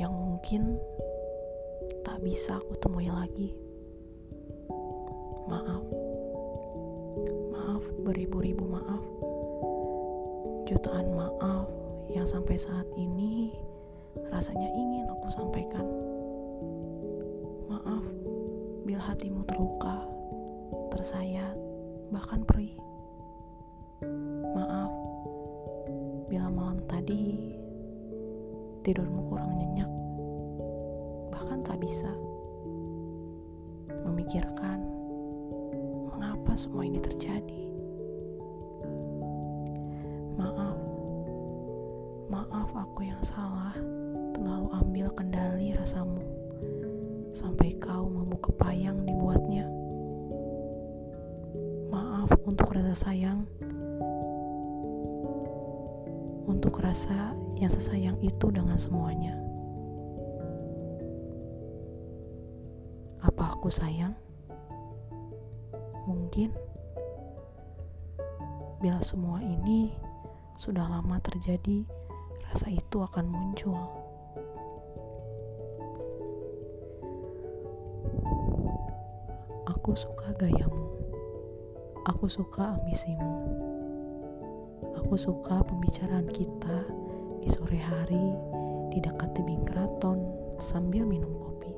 yang mungkin tak bisa aku temui lagi. Maaf, maaf, beribu-ribu maaf, jutaan maaf yang sampai saat ini rasanya ingin aku sampaikan. Maaf bila hatimu terluka, tersayat, bahkan perih. Maaf bila malam tadi tidurmu kurang nyenyak, bahkan tak bisa memikirkan mengapa semua ini terjadi. Maaf, maaf aku yang salah terlalu ambil kendali rasamu sampai kau membuka payang dibuatnya. Maaf untuk rasa sayang, untuk rasa yang sesayang itu dengan semuanya. Apa aku sayang? Mungkin bila semua ini sudah lama terjadi, rasa itu akan muncul. Aku suka gayamu. Aku suka ambisimu. Aku suka pembicaraan kita di sore hari di dekat tebing keraton sambil minum kopi.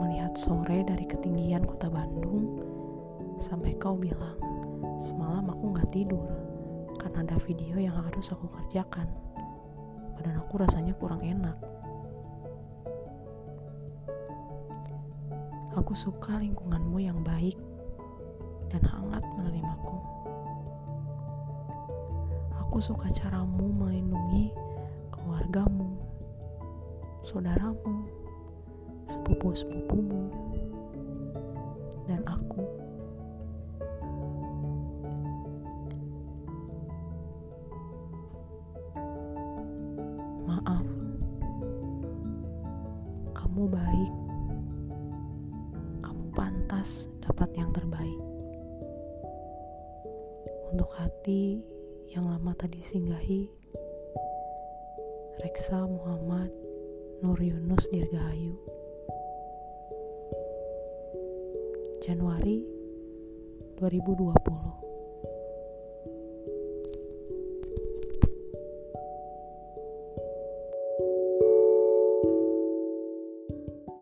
Melihat sore dari ketinggian kota Bandung sampai kau bilang, semalam aku gak tidur karena ada video yang harus aku kerjakan. Badan aku rasanya kurang enak. Aku suka lingkunganmu yang baik dan hangat menerimaku. Aku suka caramu melindungi keluargamu, saudaramu, sepupu-sepupumu, dan aku. Maaf, kamu baik. Kamu pantas dapat yang terbaik. Untuk hati yang lama tadi singgahi, Reksa Muhammad Nur Yunus Dirgahayu. Januari 2020